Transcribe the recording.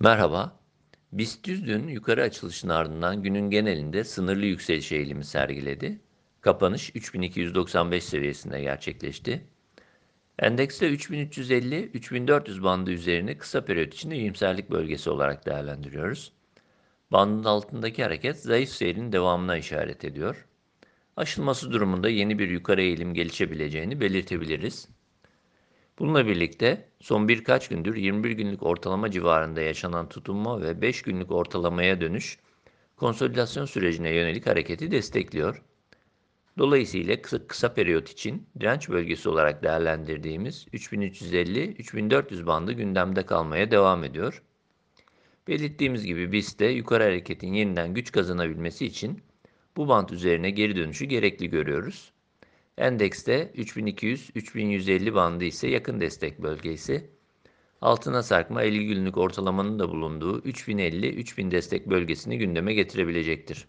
Merhaba. BIST 100 dün yukarı açılışın ardından günün genelinde sınırlı yükseliş eğilimi sergiledi. Kapanış 3295 seviyesinde gerçekleşti. Endekste 3350-3400 bandı üzerini kısa periyot için iyimserlik bölgesi olarak değerlendiriyoruz. Bandın altındaki hareket zayıf seyrin devamına işaret ediyor. Aşılması durumunda yeni bir yukarı eğilim gelişebileceğini belirtebiliriz. Bununla birlikte son birkaç gündür 21 günlük ortalama civarında yaşanan tutunma ve 5 günlük ortalamaya dönüş konsolidasyon sürecine yönelik hareketi destekliyor. Dolayısıyla kısa, kısa periyot için direnç bölgesi olarak değerlendirdiğimiz 3350-3400 bandı gündemde kalmaya devam ediyor. Belirttiğimiz gibi BIST'te yukarı hareketin yeniden güç kazanabilmesi için bu band üzerine geri dönüşü gerekli görüyoruz. Endekste 3200-3150 bandı ise yakın destek bölgesi. Altına sarkma 50 günlük ortalamanın da bulunduğu 3050-3000 destek bölgesini gündeme getirebilecektir.